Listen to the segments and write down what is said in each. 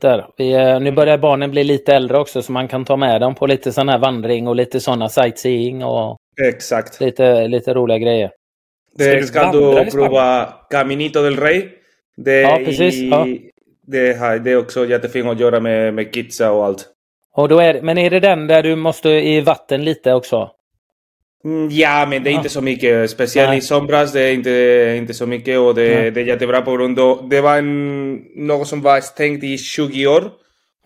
Där. Vi, eh, nu börjar barnen bli lite äldre också så man kan ta med dem på lite sån här vandring och lite sådana sightseeing och Exakt. lite, lite roliga grejer. Det Ska du prova Caminito del Rey. Det Ja, precis, I, ja. Det, det är också jättefint att göra med, med kidsa och allt. Och då är, men är det den där du måste i vatten lite också? Mm, Ja, men det är inte så mycket. Speciellt Nej. i somras, det är inte, inte så mycket och det, Nej. det är jättebra på grund av... Det var en, något som var stängt i 20 år.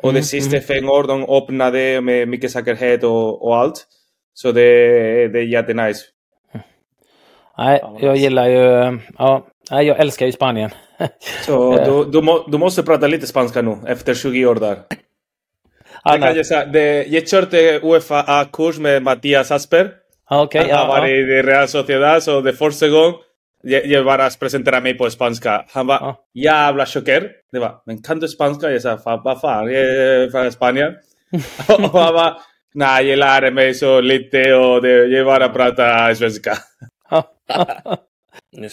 Och Mm, de sista fem år de öppnade med mycket säkerhet och, och allt. Så det, det är jättenice. Nej, Ja, jag nice. gillar ju... Ja, nej, jag älskar ju Spanien. Så Eh. du, du, må, du måste prata lite spanska nu, efter 20 år där. Nej. jag, säga. det, jag körde Uefa A-kurs med Mattias Asper. Ja, Okej, Han varit ja. i Real Sociedad, så det första gången jag, jag bara presenterade mig på spanska. Han var Ja. jävla chocker. Det var, men kan du spanska? Jag sa, "Fan, vad fan, jag är från Spanien. och han var, nej, jag lärde mig så lite och det, jag bara pratar svenska.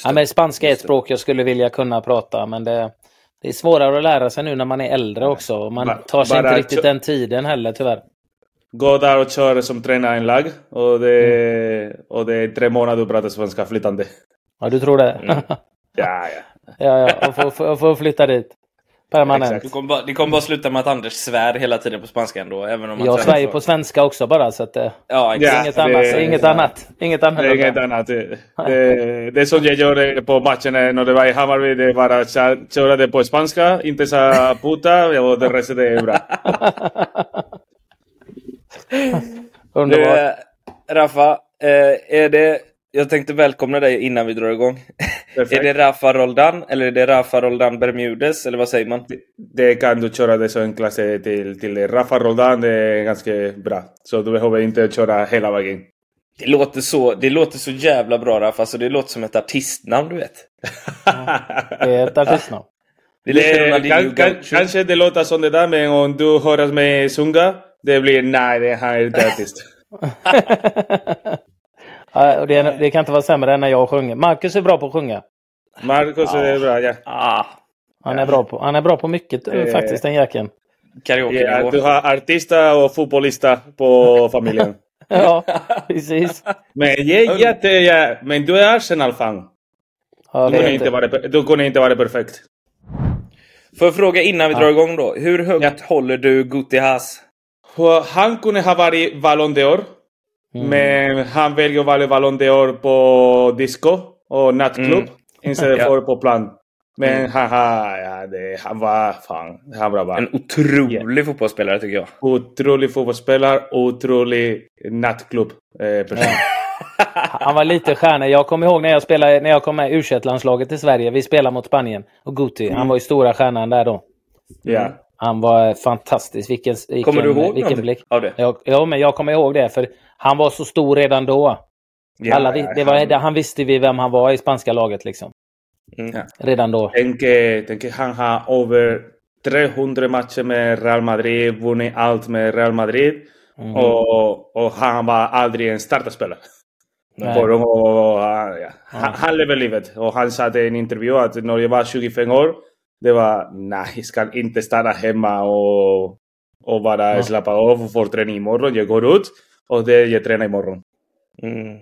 Ja, men spanska är ett språk jag skulle vilja kunna prata, men det, det är svårare att lära sig nu när man är äldre också. Och Man tar sig bara inte riktigt den tiden heller, tyvärr. Gå där och kör som tränare i en lag och det, och det är tre månader du pratar svenska flytande. Ja, du tror det? Mm. Ja, ja. ja, ja. Och få, få, få flytta dit. Permanent. Det kommer, bara, det kommer bara sluta med att Anders svär hela tiden på spanska ändå. Även om Jag svär ju så. på svenska också bara, så att det, Ja, exakt. Ja, inget, det- annat, inget annat. Inget annat. Det är inget annat. Det, det, det som jag gjorde på matchen när det var i Hammarby, det var att kö- köra det på spanska, inte sa puta, och det resten är bra. Underbart. Du, eh, Rafa, eh, är det... Jag tänkte välkomna dig innan vi drar igång. Perfekt. är det Rafa Roldan eller är det Rafa Roldan Bermudes eller vad säger man? Det kan du köra det som en klass till, till Rafa Roldan, det är ganska bra. Så du behöver inte köra hela vägen. Det låter så, det låter så jävla bra Rafa, så det låter som ett artistnamn du vet. Det är ett artistnamn. Det Det, kan, kan, kanske det låter som det där, men om du hör mig sjunga, det blir nej, det här är artist. ja, det, är- det kan inte vara sämre än när jag sjunger. Marcus är bra på att sjunga. Marcus är bra, ja. Ah, Han är bra på, han är bra på mycket eh, faktiskt, den jäkeln. karaoke ja. Du har artista och fotbollista på familjen. Ja, precis. Men jag är jätte... Ja, men du är Arsenal-fan. Ja, Du det kunde inte. vara, du kunde inte vara perfekt. Får jag fråga innan vi Ja. drar igång då. Hur högt Ja. håller du Guti Haas? Han kunde ha varit Ballon d'Or. Mm. Men han väljer att vara Ballon d'Or på disco och nattklubb Mm. istället Ja. för på plan. Men Mm. han, ja, det, han var fan, han var bara En otrolig fotbollsspelare tycker jag. otrolig fotbollsspelare, otrolig nattklubb eh. Han var lite stjärna. Jag kommer ihåg när jag, spelade, när jag kom med u landslaget i Sverige. Vi spelade mot Spanien. Och Guti, han var ju stora stjärnan där då. Ja. Han var fantastisk. Vilken, vilken, Kommer du ihåg vilken blick. av det? Ja, ja, men jag kommer ihåg det. För han var så stor redan då. Ja, Alla, det var, han- han visste vi vem han var i spanska laget liksom. Mm. Ja. Redan då. Tänk, tänk han har över 300 matcher med Real Madrid, vunnit allt med Real Madrid. Mm. Och, och han var aldrig en startspelare. Och, och, han- ja. han, han lever livet. Och han sa i en intervju att när jag var 25 år, det var nej, jag ska inte stanna hemma och, och bara Ja. slappa av och få träning imorgon. Jag går ut och det jag tränar imorgon. Mm.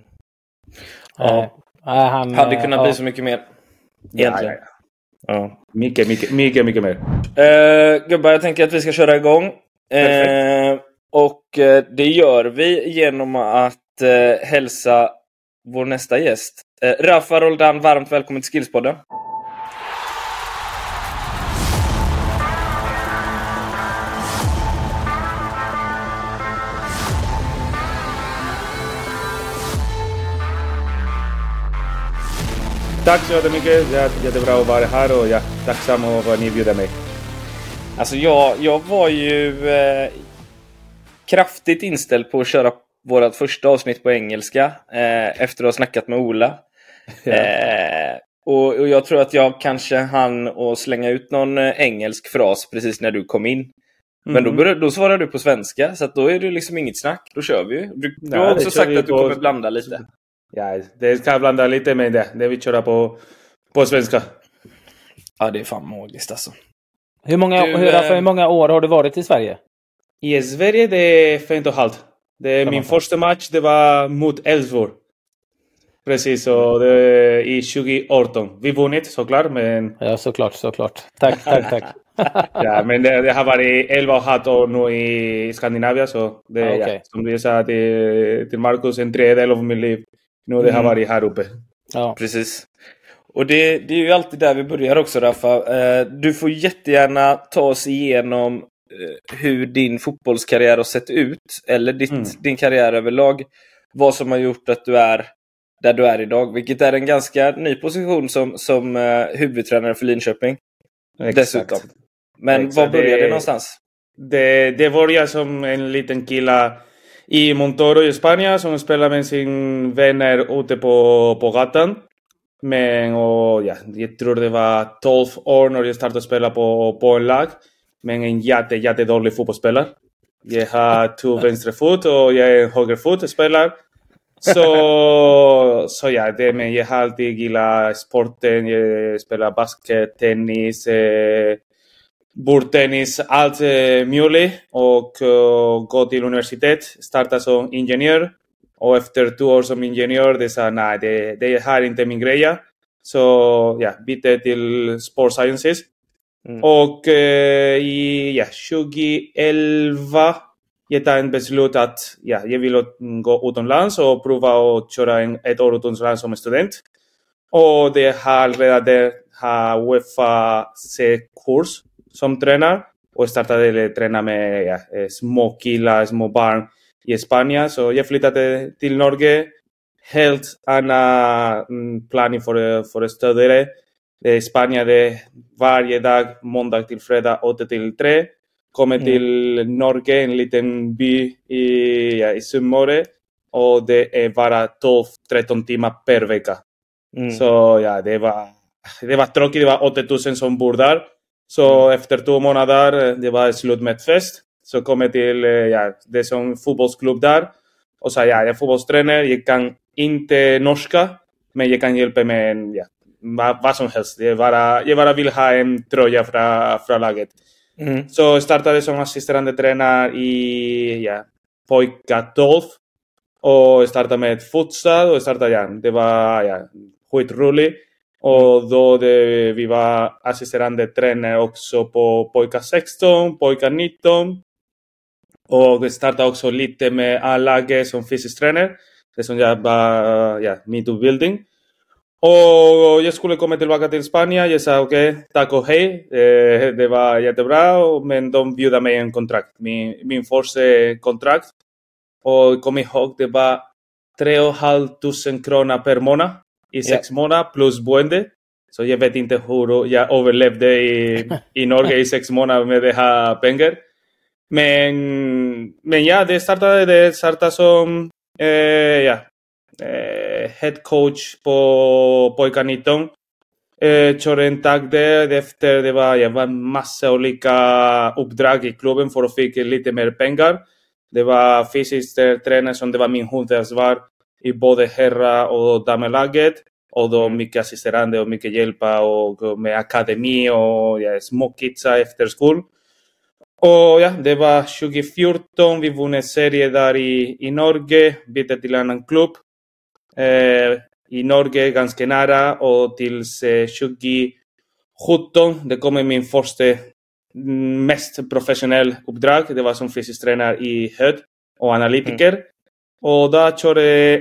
Nej, nej, han, Hade kunnat ja. bli så mycket mer. Egentligen. Ja, ja, ja. Ja. Mycket, mycket, mycket, mycket mer. Uh, gubbar, jag tänker att vi ska köra igång. Perfekt. och eh, det gör vi genom att uh, hälsa vår nästa gäst. Uh, Rafa Roldan, varmt välkommen till Skillspodden. Tack så jättemycket. Jättebra att vara här och jag är tacksam för att ni bjuder mig. Alltså jag, jag var ju eh, kraftigt inställd på att köra vårt första avsnitt på engelska eh, efter att ha snackat med Ola. Eh, och, och jag tror att jag kanske hann att slänga ut någon eh, engelsk fras precis när du kom in. Men då, Mhm. började, då svarar du på svenska, så då är det liksom inget snack. Då kör vi ju. Du, du har också sagt att du på- kommer blanda lite. Ja, det ska jag blanda lite med det. Det vi kör på, på svenska. Ja, det är fan magiskt alltså. Hur många, Du, hur, eh, för hur många år har du varit i Sverige? I Sverige det är fem och halvt. Det är min första match, det var mot Elfsborg. Precis, och det är i 2018. Vi vunnit såklart, men, Ja, såklart, såklart. Tack, tack, tack. ja, men det, det har varit 11 och halvt år nu i Skandinavien. Så det, Ah, ja, okej. som du sa till, till Marcus, en tredjedel av mitt liv. Nu det har Mm. varit här uppe. Ja. Precis. Och det, det är ju alltid där vi börjar också Raffa. Eh, du får jättegärna ta oss igenom eh, hur din fotbollskarriär har sett ut. Eller ditt, Mm. din karriär överlag. Vad som har gjort att du är där du är idag. Vilket är en ganska ny position som, som eh, huvudtränare för Linköping. Dessutom. Men Exakt, var började det- det någonstans? Det, det började som en liten kille i Montoro i Spanien som spelade med sin vänner ute på, på gatan. Men och, ja, jag tror det var 12 år när jag startade spela på, på en lag. Men en jätte, jättedålig fotbollsspelare. Jag har två vänsterfot och jag är en högerfot spelare. Så, så ja, det, men jag har alltid gillat sporten. Jag spelar basket, tennis, eh, bordtennis, allt eh, möjligt. Och uh, gå till universitet, starta som ingenjör. Och efter två år som ingenjör, det sa nej, det, det här är inte min grej. Så ja, bytte till Sport Sciences. Mm. Och eh, i ja, 2011 jag tog en beslut att ja, jag ville gå utomlands och prova att köra en, ett år utomlands som student. Och det har redan där har Uefa C-kurs som tränare och startade att träna med ja, eh, små killar, små barn i Spanien. Så jag flyttade till Norge. Helt annan mm, planning för, för studier. I Spanien det varje dag, måndag till fredag, 8 till 3. Kommer Mm. till Norge, en liten by i, ja, i Sunnmøre. Och det är bara 12-13 timmar per vecka. Mm. Så ja, det var, det var tråkigt. Det var 8000 som bor där. Så efter två månader, det var slut med fest. Så kom jag till eh, ja, det som fotbollsklubb där. Och sa ja, jag är fotbollstränare, jag kan inte norska, men jag kan hjälpa med en, ja, vad, vad som helst. Jag bara, jag bara vill ha en tröja från, från laget. Mm. Så jag startade som assisterande tränare i ja, pojkar 12 och startade med futsal och startade, ja, det var ja, skitroligt. Och då det, vi var assisterande tränare också på pojkar 16, pojkar 19. Och startade också lite med A-laget som fysisk tränare. Det som jag var, ja, min utbildning. Och jag skulle komma tillbaka till Spanien. Jag sa okej, tack och hej. Eh, Det var jättebra, men de bjöd mig en kontrakt. Min, min första kontrakt. Och kommer ihåg, det var 3 500 kronor per månad i sex månader plus boende. Så jag vet inte hur jag överlevde i, i Norge i sex månader med det här pengar. Men, men ja, det startade, det startade som eh, ja, eh, head coach på pojkar 19. Eh, körde en tag där. Efter det var, jag var massa olika uppdrag i klubben för att få lite mer pengar. Det var tränare som det var min huvudansvar i både herra och damelaget. Och då mycket assisterande och mycket hjälpa och med akademi och ja, småkidsa efter skolan. Och ja, det var 2014. Vi vann en serie där i, i Norge. Bytte till en annan klubb. Eh, I Norge ganska nära. Och tills eh, 2017. Det kommer min första mest professionell uppdrag. Det var som fysisk tränare i Höd och analytiker. Mm. Och där körde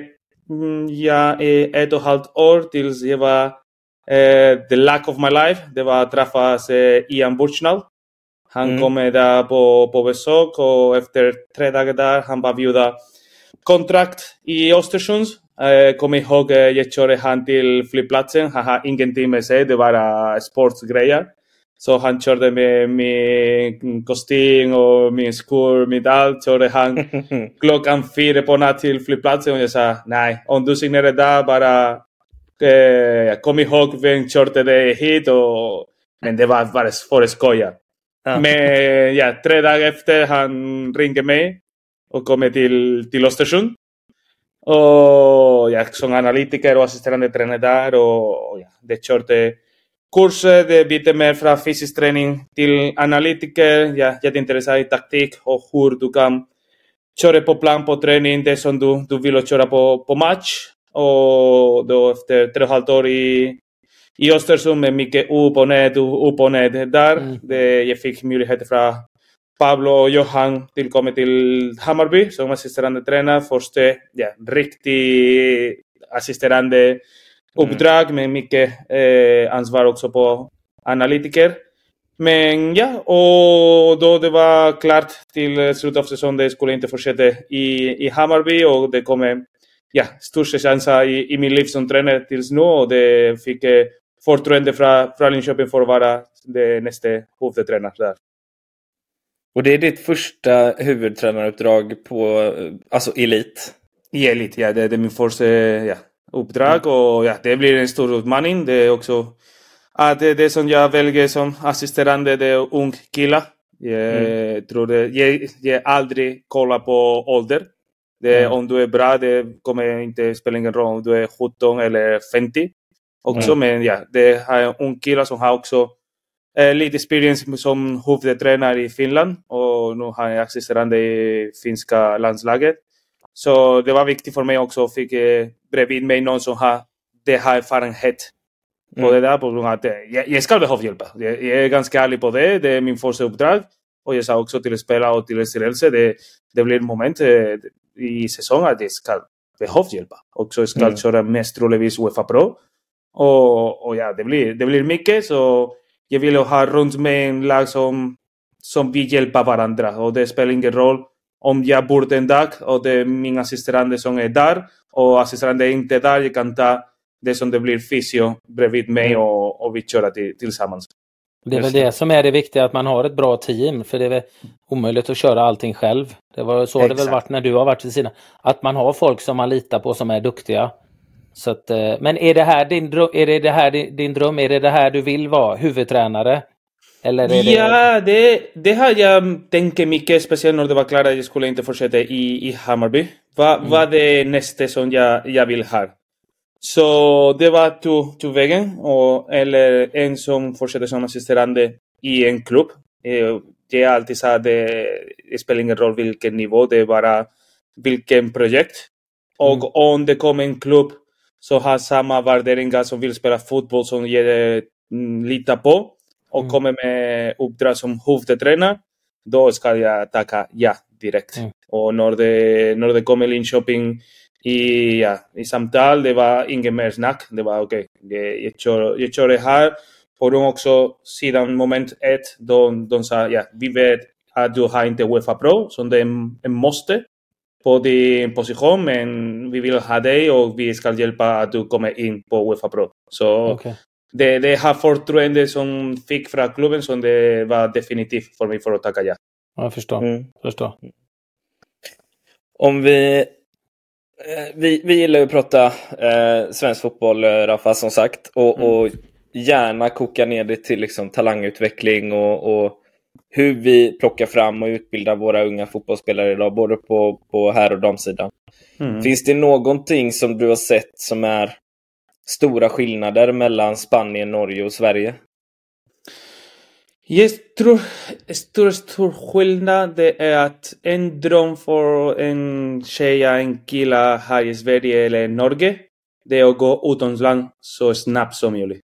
mm, jag i ett och ett halvt år tills jag var eh, the lack of my life. Det var att träffa eh, Ian Burchnall. Han Mm. kom där på, på besök och efter tre dagar där han bara bjuda kontrakt i Östersund. Eh, kom ihåg, eh, jag körde han till flygplatsen. Han har ingenting med sig, det var uh, sportsgrejer. Så han körde med min kostym och min skor, mitt allt. Körde han klockan fyra på natt till flygplatsen och jag sa nej, om du signerar där bara eh, kom ihåg vem körde dig hit och men det var bara för skoja. Ja. Men ja, tre dagar efter han ringde mig och kom till, till Östersund. Och jag som analytiker och assisterande tränare där och ja, det körde kurser, det byter mer från fysisk träning till analytiker. Jag är jätteintresserad i taktik och hur du kan köra på plan på träning, det som du, du vill köra på, på match. Och då efter tre och ett halvt år i, i Östersund med mycket upp och ned, upp och ned där. Mm. Det, jag fick möjligheter från Pablo och Johan tillkommit till Hammarby som assisterande tränare. Första ja, riktigt assisterande uppdrag med mycket eh, ansvar också på analytiker. Men ja, och då det var klart till slutet av säsongen, det skulle inte fortsätta i, i Hammarby och det kommer ja, största chansen i, i min liv som tränare tills nu och det fick eh, förtroende från, från Linköping för att vara det nästa huvudtränare där. Och det är ditt första huvudtränaruppdrag på alltså elit? I elit, ja. Det, det är min första ja, uppdrag mm. och ja, det blir en stor utmaning. Det är också att det, det som jag väljer som assisterande, det är ung kille. Jag mm. tror det, jag, jag aldrig kollar på ålder. Det, mm. Om du är bra, det kommer inte spela ingen roll om du är 17 eller 50. Också, mm. men ja, det har en ung kille som har också eh, lite experience som huvudtränare i Finland och nu har jag assisterande i finska landslaget. Så det var viktigt för mig också att fick eh, bredvid mig någon som har det här erfarenhet på mm. det där. På grund av att jag, jag ska behöva hjälpa. Jag, jag, är ganska ärlig på det. Det är min första uppdrag. Och jag sa också till spelare och till styrelse, det, det blir ett moment eh, i säsongen att jag ska behöva hjälpa. Också ska mm. köra mest troligtvis Uefa Pro. Och, och ja, det blir, det blir mycket. Så jag vill ha runt mig en lag som, som vill hjälpa varandra. Och det spelar ingen roll om jag bor en dag och det är min assisterande som är där och assisterande är inte där, jag kan ta det som det blir fysio bredvid mig och, och vi kör till, tillsammans. Det är väl det som är det viktiga, att man har ett bra team, för det är väl omöjligt att köra allting själv. Det var så Exakt. det väl varit när du har varit vid sidan. Att man har folk som man litar på som är duktiga. Så att, eh, men är det här din dröm? Är det, det här din dröm? Är det det här du vill vara? Huvudtränare? Eller är det... Ja, det, det har jag tänkt mycket, speciellt när det var klart att jag skulle inte fortsätta i, i Hammarby. Vad mm. var det nästa som jag, jag vill ha? Så det var två, två vägen, och, eller en som fortsätter som assisterande i en klubb. Eh, det är alltid så att det, det spelar ingen roll vilken nivå, det är bara vilken projekt. Och mm. om det kommer en klubb som har samma värderingar som vill spela fotboll som jag mm, litar på, och mm. kommer med uppdrag som huvudtränare, då ska jag tacka ja direkt. Mm. Och när det, när det kommer Linköping i, ja, i samtal, det var inget mer snack. Det var okej, okay. jag, kör, jag kör det här. Och de också, sedan moment ett, de, de sa ja, vi vet att du har inte Uefa Pro, som det är en måste på din position, men vi vill ha dig och vi ska hjälpa att du kommer in på Uefa Pro. Så okay det, det här förtroende som fick från klubben som det var definitivt för mig för att tacka ja. Jag förstår. Mm. förstår. Om vi, eh, vi... Vi gillar ju att prata eh, svensk fotboll, eh, Rafa, som sagt. Och, mm. och gärna koka ner det till liksom, talangutveckling och, och hur vi plockar fram och utbildar våra unga fotbollsspelare idag, både på, på här och damsidan. Mm. Finns det någonting som du har sett som är stora skillnader mellan Spanien, Norge och Sverige? Jag tror stor, stor skillnad det är att en dröm för en tjej, en kille här i Sverige eller Norge, det är att gå utomlands så snabbt som möjligt.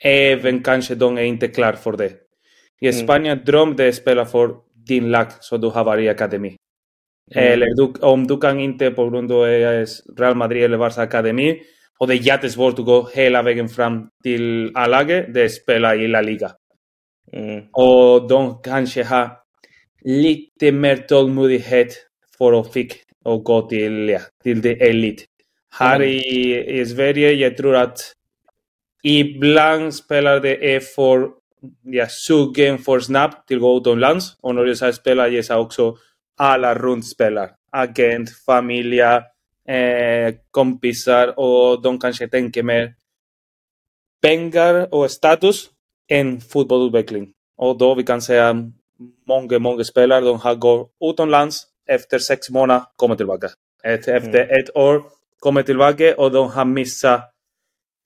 Även kanske de är inte klara för det. I mm. Spanien mm. dröm det är att spela för din lag så du har varit i akademi. Mm. Eller du, om du kan inte på grund av Real Madrid eller Barça akademi och det är jättesvårt att gå hela vägen fram till A-laget. Det spelar i La Liga. Mm. Och de kanske har lite mer tålmodighet för att fick och gå till, ja, till det elit. Här mm. i, i Sverige, jag tror att ibland spelar det är för ja, sugen för snabbt till att gå utomlands. Och när jag spelar, jag sa också alla runt spelar. Agent, familj, eh, kompisar och de kanske tänker mer pengar och status än fotbollsutveckling. Och då vi kan säga många, många spelare de har gått utomlands efter sex månader kommer tillbaka. Ett, efter mm. ett år kommer tillbaka och de har missat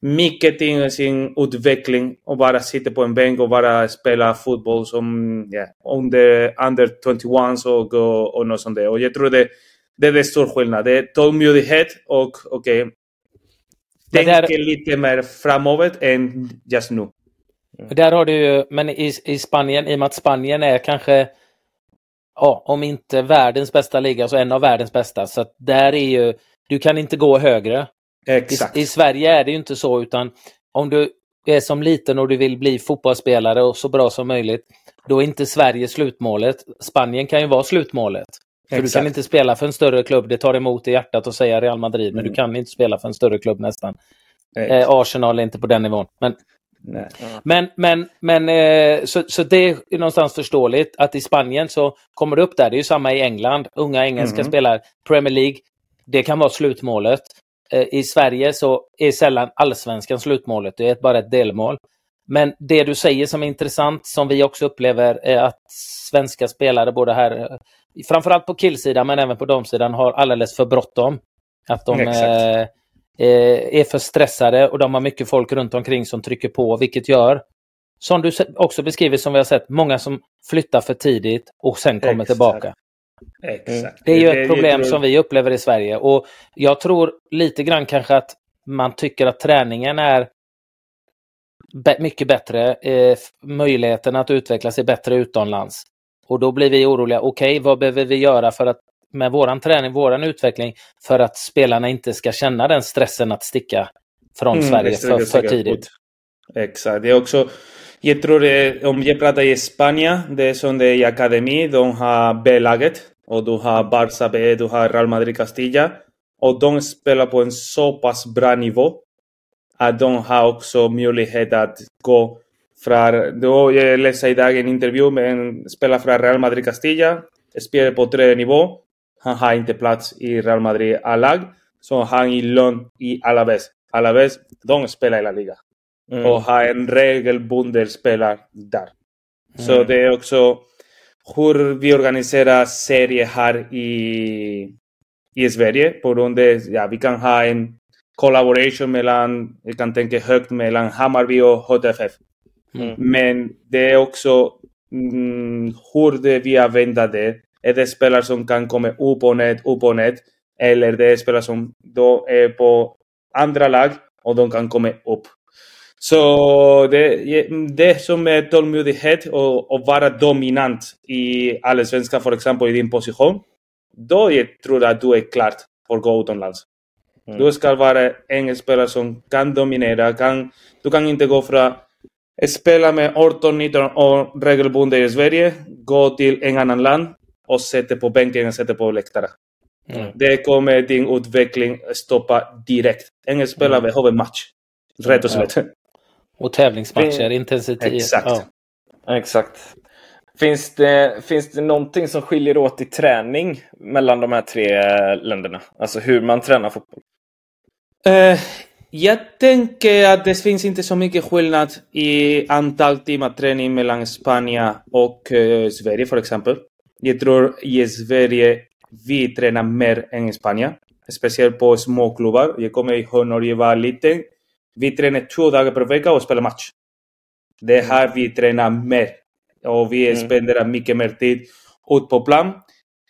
mycket i sin utveckling och bara sitter på en bänk och bara spelar fotboll som yeah, under, under 21 och, och, och något sånt där. Och jag tror det, det är en stor skillnad. Det är tålmodighet och okej, okay, tänker där... lite mer framåt än just nu. Där har du ju, men i, i Spanien, i och med att Spanien är kanske ja, om inte världens bästa liga så en av världens bästa. Så där är ju, du kan inte gå högre. Exakt. I, I, Sverige är det ju inte så utan om du är som liten och du vill bli fotbollsspelare och så bra som möjligt, då är inte Sverige slutmålet. Spanien kan ju vara slutmålet. För Exakt. du kan inte spela för en större klubb, det tar emot i hjärtat att säga Real Madrid, men mm. du kan inte spela för en större klubb nästan. Eh, Arsenal är inte på den nivån. Men Nej. Men, men, men eh, så, så det är någonstans förståeligt att i Spanien så kommer det upp där. Det är ju samma i England. Unga engelska mm. spelare, Premier League, det kan vara slutmålet. Eh, I Sverige så är sällan allsvenskan slutmålet, det är bara ett delmål. Men det du säger som är intressant, som vi också upplever, är att svenska spelare, både här, framförallt på killsidan men även på damsidan, har alldeles för bråttom. Att de eh, Eh, är för stressade och de har mycket folk runt omkring som trycker på, vilket gör, som du också beskriver som vi har sett, många som flyttar för tidigt och sen kommer Exakt. tillbaka. Exakt. Det är ju ett problem som vi upplever i Sverige och jag tror lite grann kanske att man tycker att träningen är mycket bättre. Eh, möjligheten att utvecklas är bättre utomlands. Och då blir vi oroliga. Okej, okay, vad behöver vi göra för att med våran träning, våran utveckling för att spelarna inte ska känna den stressen att sticka från mm, Sverige för, för tidigt. Exakt, det är också jag tror det, om jag pratar i Spanien, det är som det är i akademi, de har B-laget och du har Barça B, du har Real Madrid Castilla och de spelar på en så pass bra nivå att de har också möjlighet att gå från, då jag läste idag en intervju med en spelare från Real Madrid Castilla, spelar på tredje nivå han har inte plats i Real Madrid A-lag, så han är lån i Alaves. Alaves, de spelar i La Liga. Mm. Och har en regelbunden spelare där. Mm. Så det är också hur vi organiserar serier här i, i Sverige. På grund av, ja, vi kan ha en collaboration mellan, jag kan tänka högt, mellan Hammarby och HTFF. Mm. Men det är också mm, hur det vi använder det är det spelare som kan komma upp och ned, upp och ned. Eller det är spelare som då är på andra lag och de kan komma upp. Så det, det som är tålmodighet och, och vara dominant i allsvenskan, för exempel i din position, då jag tror jag att du är klart för att gå utomlands. Mm. Du ska vara en spelare som kan dominera. Kan, du kan inte gå från spela med 18-19 år regelbundet i Sverige, gå till en annan land och sätter på bänken och sätter på läktaren. Mm. Det kommer din utveckling stoppa direkt. Ingen spelare mm. behöver match. Rätt och slätt. Ja. Och tävlingsmatcher, intensitet. Exakt. Ja. Exakt. Finns det, finns det någonting som skiljer åt i träning mellan de här tre länderna? Alltså hur man tränar fotboll? Uh, jag tänker att det finns inte så mycket skillnad i antal timmar träning mellan Spanien och uh, Sverige för exempel. Jag tror i Sverige vi tränar mer än i Spanien. Speciellt på små klubbar. Jag kommer ihåg när jag var liten. Vi tränar två dagar per vecka och spelar match. Det är här vi tränar mer. Och vi mm. spenderar mycket mer tid ut på plan.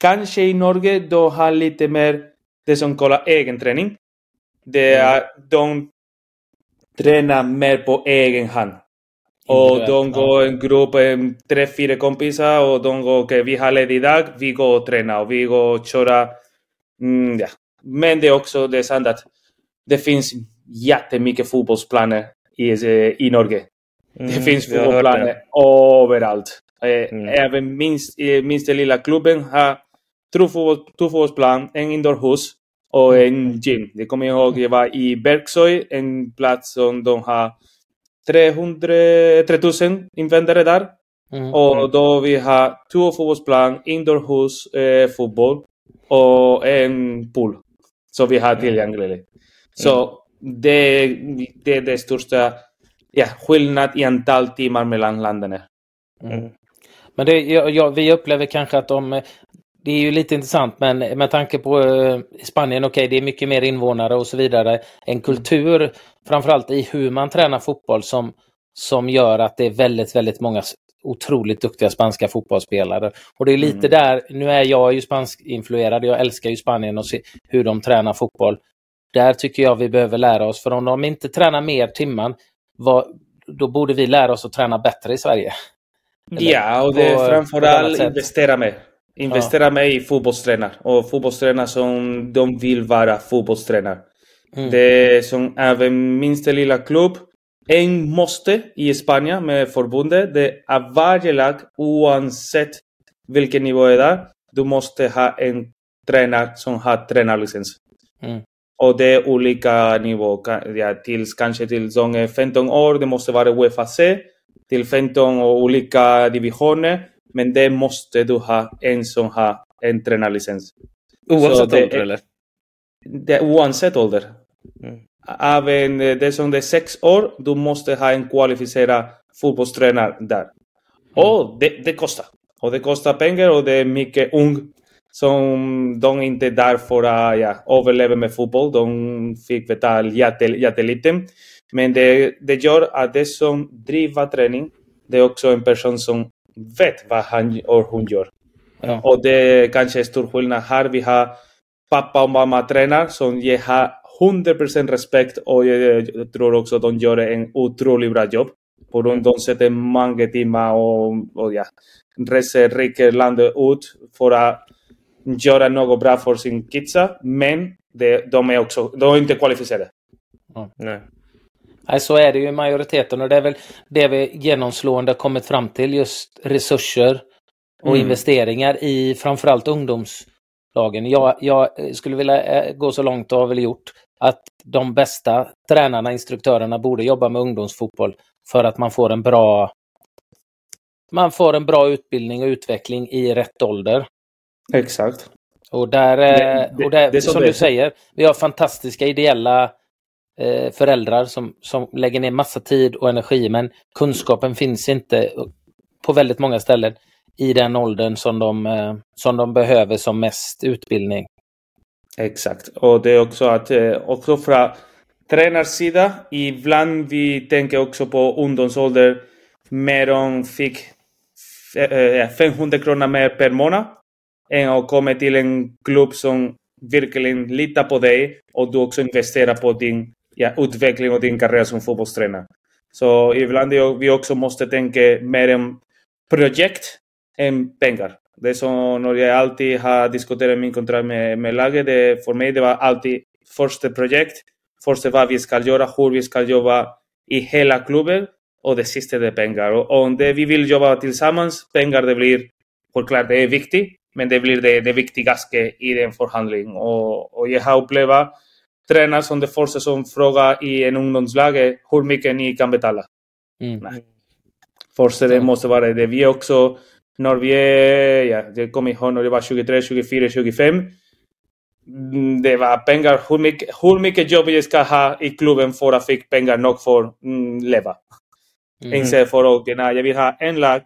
Kanske i Norge då har lite mer det som kallas egen träning. Det är, mm. De tränar mer på egen hand. Och de går en grupp, tre, fyra kompisar och de går, okej, okay, vi har ledigt idag, vi går och tränar och vi går och köra. Mm, ja. Men det är också det är sant att det finns jättemycket fotbollsplaner i, i Norge. Mm, det finns fotbollsplaner överallt. Mm. Även minst, minst den lilla klubben har två fotbollsplan, en indoorhus och en gym. Det kommer jag ihåg, jag var i Bergsöy, en plats som de har 300, 3000 invändare där. Mm. Och då vi har två fotbollsplan, indoorhus, eh, fotboll och en pool. Så vi har mm. tillgängligt. Mm. Så det, det är det största ja, skillnad i antal timmar mellan länderna. Mm. Men det, ja, vi upplever kanske att de, det är ju lite intressant men med tanke på eh, Spanien, okej okay, det är mycket mer invånare och så vidare. En kultur framförallt i hur man tränar fotboll som, som gör att det är väldigt, väldigt många otroligt duktiga spanska fotbollsspelare. Och det är lite mm. där, nu är jag ju spansk-influerad, jag älskar ju Spanien och se hur de tränar fotboll. Där tycker jag vi behöver lära oss, för om de inte tränar mer timmar, vad, då borde vi lära oss att träna bättre i Sverige. Eller, ja, och det är framförallt investera mer. Investera ja. mer i fotbollstränare och fotbollstränare som de vill vara fotbollstränare. Mm. Det är som även minsta lilla klubb en måste i Spanien med förbundet. Det är varje lag, oavsett vilken nivå det är, du måste ha en tränare som har tränarlicens. Mm. Och det är olika nivåer. Ja, tills kanske till de 15 år, det måste vara Uefa C. Till 15 och olika divisioner. Men det måste du ha en som har en tränarlicens. Oavsett ålder eller? Det, oavsett ålder. Mm även det som är sex år, du måste ha en kvalificerad fotbollstränare där. Mm. Och det, det kostar. Och det kostar pengar och det är mycket ung som de inte är där för att ja, överleva med fotboll. De fick betala jättelite. Men det, det gör att det som driver träning, det är också en person som vet vad han och hon gör. Ja. Och det är kanske stor skillnad här. Vi har pappa och mamma tränare som ger 100% respekt och jag, tror också att de gör en otroligt bra jobb. För de, de sätter många timmar och, och ja, reser riket landet ut för att göra något bra för sin kidsa. Men det, de är också de är inte kvalificerade. Mm. Nej. Nej, så är det ju i majoriteten och det är väl det vi genomslående kommit fram till, just resurser och mm. investeringar i framförallt ungdomslagen. Jag, jag skulle vilja eh, gå så långt och har väl gjort att de bästa tränarna, instruktörerna borde jobba med ungdomsfotboll för att man får en bra man får en bra utbildning och utveckling i rätt ålder. Exakt. Och där, det, det, och där det som du säger, vi har fantastiska ideella eh, föräldrar som, som lägger ner massa tid och energi men kunskapen finns inte på väldigt många ställen i den åldern som de, eh, som de behöver som mest utbildning. Exakt. Och det är också att eh, också från tränarsidan, ibland vi tänker också på ungdomsålder, mer om fick eh, eh, 500 kronor mer per månad än att komma till en klubb som verkligen litar på dig och du också investerar på din ja, utveckling och din karriär som fotbollstränare. Så ibland vi också måste tänka mer om projekt än pengar. Det som när jag alltid har diskuterat min kontrakt med, med laget, det, för mig det var alltid första projekt, första vad vi ska göra, hur vi ska jobba i hela klubben och det sista det är pengar. Och om det vi vill jobba tillsammans, pengar det blir, självklart det är viktigt, men det blir det, det viktigaste i den förhandlingen. Och, och jag har upplevt tränare som det första som frågar i en ungdomslag hur mycket ni kan betala. Mm. Nej. Det måste vara det. Vi också när vi är, ja, jag kommer ihåg när jag var 23, 24, 25. Det var pengar, hur mycket, hur mycket jobb jag ska ha i klubben för att få pengar nog för att mm, leva. Mm. Inte för att jag vill ha en lag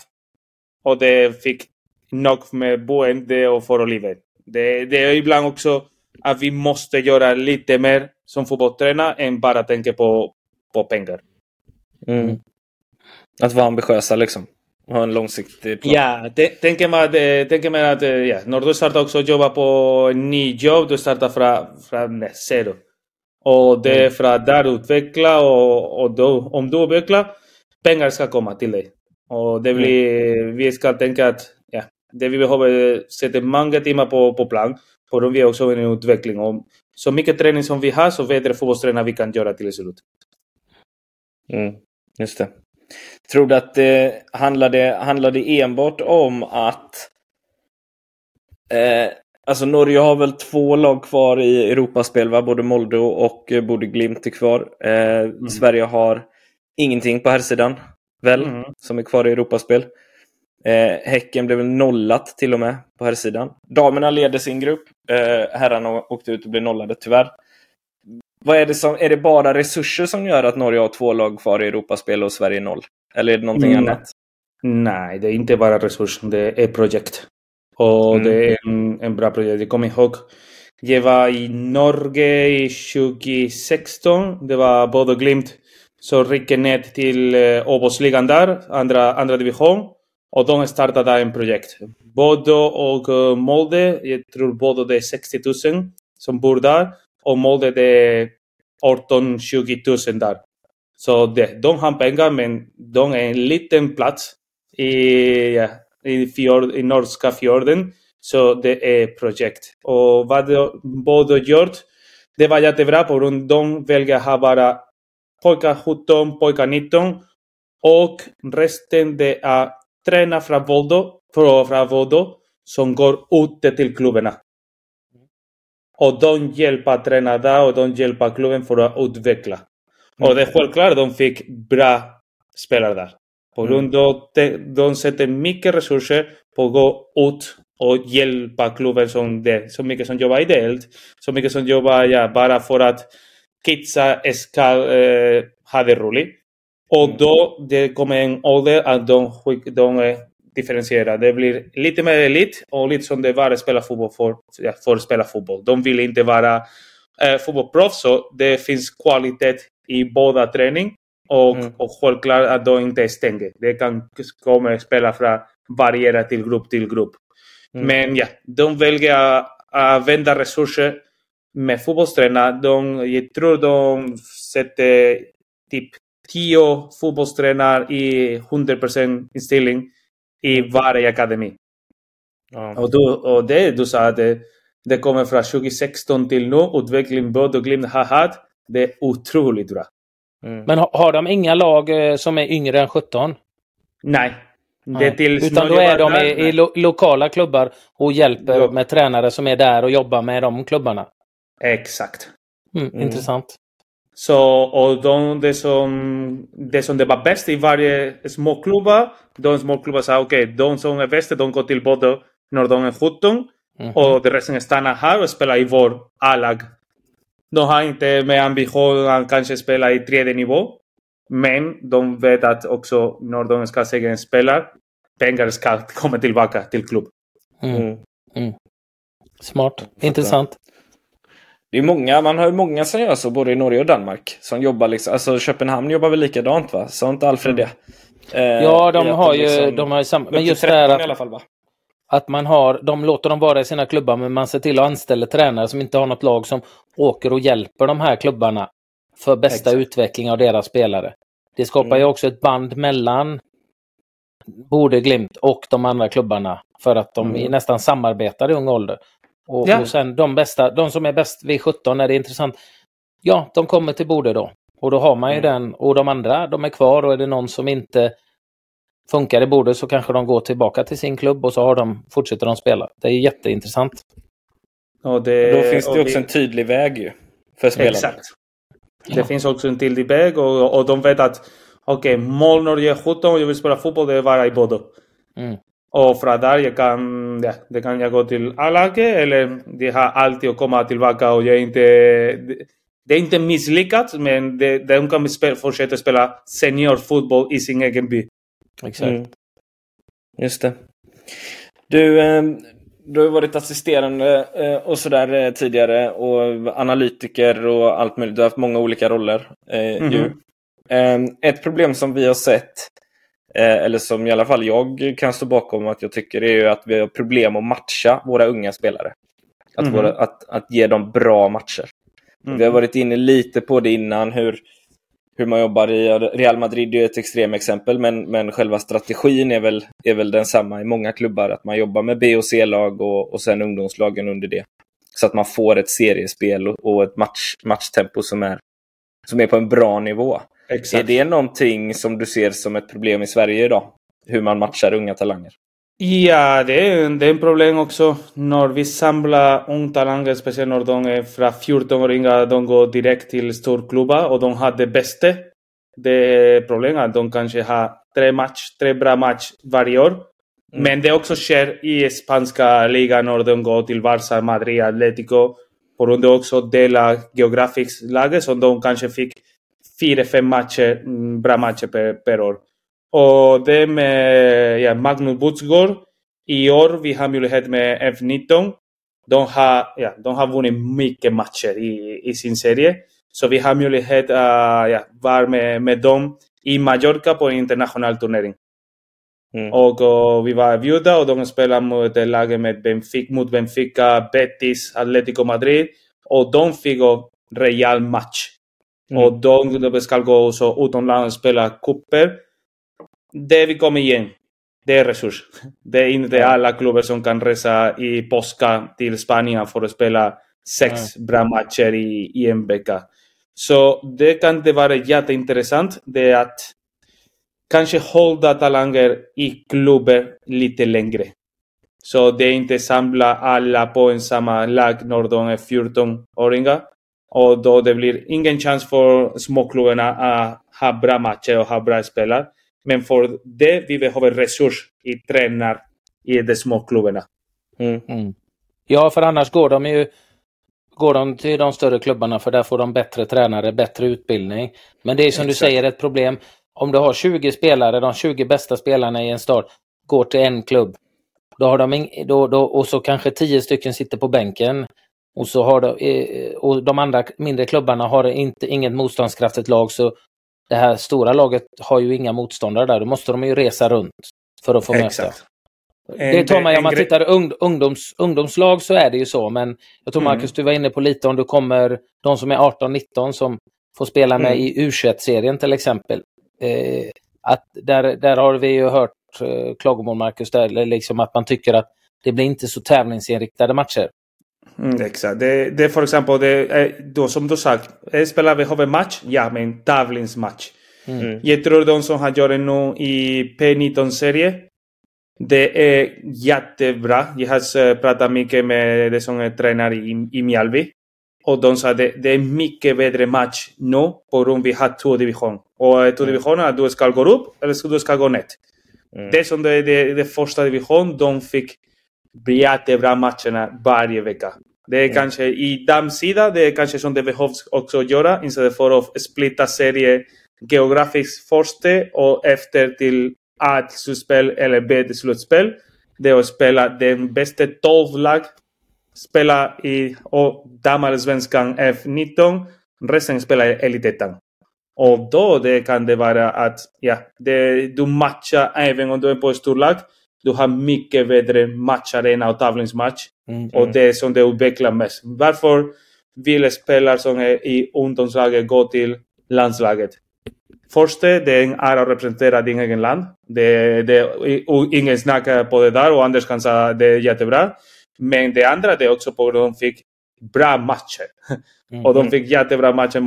och det fick nog med boende och för livet. Det, det är ibland också att vi måste göra lite mer som fotbollstränare än bara tänka på, på pengar. Mm. Att vara ambitiösa liksom ha en långsiktig plan. Ja, tänker man att, tänker man att ja, när du startar också jobba på en ny jobb, du startar från, från zero. Och det är mm. för att där utveckla och, och då, om du utvecklar, pengar ska komma till dig. Och det blir, mm. vi ska tänka att ja, det vi behöver sätta många timmar på, på plan, för att vi också en utveckling. Och så mycket träning som vi har, så bättre fotbollstränare vi kan göra till slut. Mm, just det. Tror du att det handlade, handlade enbart om att eh, Alltså Norge har väl två lag kvar i Europaspel, va? både Molde och eh, både Glimt är kvar. Eh, mm. Sverige har ingenting på här sidan väl, mm. som är kvar i Europaspel. Eh, häcken blev nollat till och med på här sidan. Damerna leder sin grupp. Eh, herrarna åkte ut och blev nollade tyvärr. Vad är det som, är det bara resurser som gör att Norge har två lag kvar i Europaspel och Sverige noll? Eller är det någonting mm. annat? Nej, det är inte bara resurser, det är projekt. Och mm. det är en, en bra projekt. Jag kommer ihåg, jag var i Norge i 2016. Det var Bodo Glimt som ryckte ner till eh, Obosligan där, andra, andra division. Och eh, de startade en projekt. Bodo och Molde, jag tror Bodo det är 60 000 som bor där. Och Molde det är 18-20 000 där. Så det, de har pengar men de är en liten plats i, ja, i, fjord, i norska fjorden. Så det är e projekt. Och vad Bodo gjort, det var jättebra på grund av de väljer ha bara pojkar 17, pojkar 19 och resten det är tränare från Voldo, från Voldo som går ut till klubbarna. Och de hjälper tränarna och de hjälper klubben för att utveckla. Och det är självklart de fick bra spelare där. På grund av att de sätter mycket resurser på att gå ut och hjälpa klubben som det. Så mycket som jobbar ideellt, så mycket som jobbar ja, bara för att kidsa ska eh, ha det roligt. Och då det kommer en ålder att de, de är differentierade. Det blir lite mer elit och lite som det var att spela fotboll för, för att spela fotboll. De vill inte vara eh, fotbollsproffs, så det finns kvalitet i båda träning och, mm. och självklart att de inte stänger. Det kan komma spela från variera till grupp till grupp. Mm. Men ja, de väljer att använda resurser med fotbollstränare. De, jag tror de sätter typ 10 fotbollstränare i 100% inställning i varje akademi. Ja. Och, du, och det du sa, det, det kommer från 2016 till nu. Utvecklingen både Glimt har haft. Det är otroligt bra. Mm. Men har de inga lag eh, som är yngre än 17? Nej. Det till Utan då är de i, i lo lokala klubbar och hjälper jo. med tränare som är där och jobbar med de klubbarna? Exakt. Mm, mm. Intressant. Så, och de, det, som, det som det var bäst i varje småklubba, de småklubbar sa okej, okay, de som är bäst, de går till både när de är 17 mm. och de resten stannar här och spelar i vår A-lag. De har inte med ambition att kanske spela i tredje nivå, men de vet att också när de ska säga en spelare, pengar ska komma tillbaka till klubb. Mm. Mm. mm. Smart, intressant. Det är många, man har ju många som gör så både i Norge och Danmark. Som jobbar liksom, alltså Köpenhamn jobbar väl likadant va? Sa inte Alfred det? Eh, ja, de har ju, liksom, de har ju samma, men just det här att, fall, att man har, de låter dem vara i sina klubbar men man ser till att anställa tränare som inte har något lag som åker och hjälper de här klubbarna för bästa Exakt. utveckling av deras spelare. Det skapar mm. ju också ett band mellan Borde Glimt och de andra klubbarna för att de mm. nästan samarbetar i ung ålder. Och, ja. och sen de bästa, de som är bäst vid 17 när det är intressant. Ja, de kommer till Borde då. Och då har man ju mm. den och de andra, de är kvar och är det någon som inte funkar i Borde så kanske de går tillbaka till sin klubb och så har de, fortsätter de spela. Det är jätteintressant. Och det, då finns det också det, en tydlig väg ju. För spelarna. Exakt. Det ja. finns också en tydlig väg och, och de vet att okej, okay, mål när jag är 17 och jag vill spela fotboll, det är bara i Bodo. Mm. Och från där jag kan, ja, det kan jag gå till A-laget eller det har alltid att komma tillbaka och jag inte... Det är inte misslyckat, men det, de kan spela, fortsätta spela seniorfotboll i sin egen by. Exakt. Mm. Just det. Du, ehm, du har varit assisterande eh, och sådär eh, tidigare och analytiker och allt möjligt. Du har haft många olika roller. Mm -hmm. Ett problem som vi har sett eller som i alla fall jag kan stå bakom att jag tycker är att vi har problem att matcha våra unga spelare. Att, mm. våra, att, att ge dem bra matcher. Mm. Vi har varit inne lite på det innan, hur, hur man jobbar i Real Madrid är ett extremexempel, men, men själva strategin är väl, är väl densamma i många klubbar, att man jobbar med B och C-lag och, och sen ungdomslagen under det. Så att man får ett seriespel och, och ett match, matchtempo som är, som är på en bra nivå. Exakt. Är det någonting som du ser som ett problem i Sverige idag? Hur man matchar unga talanger? Ja, det är, det är ett problem också när vi samlar unga talanger, speciellt när de är från 14-åringar, de går direkt till storklubbar och de har det bästa. Det är problemet att de kanske har tre, match, tre bra matcher varje år. Mm. Men det också sker i spanska ligan när de går till Barça, Madrid, Atletico. På grund av också dela geografiskt läge som de kanske fick fyra, fem matcher, mm, bra matcher per, per år. Och det med ja, Magnus Butsgård, I år vi har möjlighet med F19. De har, ja, de har vunnit mycket matcher i, i sin serie. Så vi har möjlighet att ja, vara med, med dem i Mallorca på en internationell turnering. Mm. Och, och, vi var bjudna och de spelade mot laget med Benfica, mot Benfica, Betis, Atletico Madrid. Och de fick en rejäl match. Mm. Och de, ska gå också utomlands och spela cuper. Det vi kommer igen, det är resurs. Det är inte alla klubbar som kan resa i påska till Spanien för att spela sex mm. bra matcher i, i en vecka. Så det kan det vara jätteintressant. Det är att kanske hålla talanger i klubben lite längre. Så det är inte samla alla på en samma lag när de är 14-åringar. Och då det blir ingen chans för småklubbarna att ha bra matcher och ha bra spelare. Men för det vi behöver resurs i tränare i de små klubbarna. Mm. Mm. Ja, för annars går de ju går de till de större klubbarna för där får de bättre tränare, bättre utbildning. Men det är som Exakt. du säger ett problem. Om du har 20 spelare, de 20 bästa spelarna i en stad går till en klubb. Då har de då, då, och så kanske 10 stycken sitter på bänken. Och så har de, eh, och de andra mindre klubbarna har inte, inget motståndskraftigt lag så det här stora laget har ju inga motståndare där. Då måste de ju resa runt för att få Exakt. möta. Det tar man, om man tittar ung, ungdoms, ungdomslag så är det ju så, men jag tror mm. Marcus, du var inne på lite om du kommer, de som är 18-19 som får spela med mm. i U21-serien till exempel. Eh, att där, där har vi ju hört eh, klagomål, Marcus, där, liksom att man tycker att det blir inte så tävlingsinriktade matcher. Mm, exakt. Det, det för exempel, det är, då, som du sagt, spelar vi HV-match? Ja, men tävlingsmatch. Mm. Jag tror de som har gjort det nu i P19-serie, det är jättebra. Jag har pratat mycket med de som är tränare i, i Mjällby. Och de sa att det, det är mycket bättre match nu på grund vi har två divisioner. Och två mm. divisioner, du ska gå upp eller du ska gå ner. Mm. Det som det är det, det första division, de fick jättebra matcherna varje vecka. Det är kanske i damsida, det är kanske som det behövs också göra istället för att splitta serie geografiskt först och efter till A till slutspel eller B till slutspel. Det är att spela den bästa 12 lag, spela i damallsvenskan F19, resten spelar i elitettan. Och då det kan det vara att ja, det, du matchar även om du är på storlag du har mycket bättre matcharena och tävlingsmatch. Mm, och det är som det utvecklar mest. Varför vill spelare som är i ungdomslaget gå till landslaget? Först, det är en ära att representera din egen land. Det, det, ingen snackar på det där och Anders kan säga det är jättebra. Men det andra det är också på att de fick bra matcher. Mm. och de fick jättebra matcher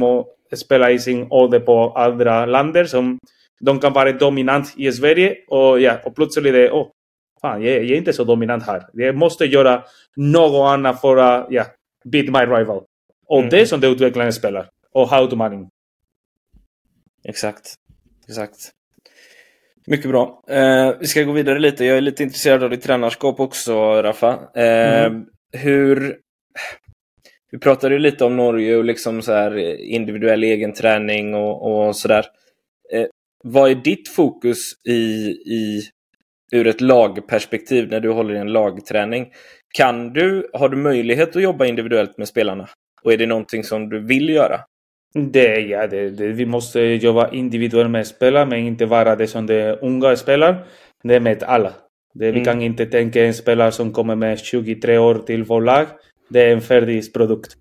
att spela i sin ålder på andra länder som de kan vara dominant i Sverige och, ja, och plötsligt det, oh, fan, jag, jag är inte så dominant här. Jag måste göra något annat för att ja, beat my rival. Och mm. det är som det utvecklar en spelare. Och how to manning. Exakt. Exakt. Mycket bra. Eh, vi ska gå vidare lite. Jag är lite intresserad av ditt tränarskap också, Raffa. Eh, mm. Hur... Vi pratade ju lite om Norge och liksom så här individuell egen träning och, och sådär. Eh, vad är ditt fokus i, i ur ett lagperspektiv när du håller i en lagträning. Kan du, har du möjlighet att jobba individuellt med spelarna? Och är det någonting som du vill göra? Det, ja, det, det, vi måste jobba individuellt med spelare, men inte vara det som de unga spelare. Det är med alla. Det, mm. Vi kan inte tänka en spelare som kommer med 23 år till vårt lag. Det är en färdig produkt.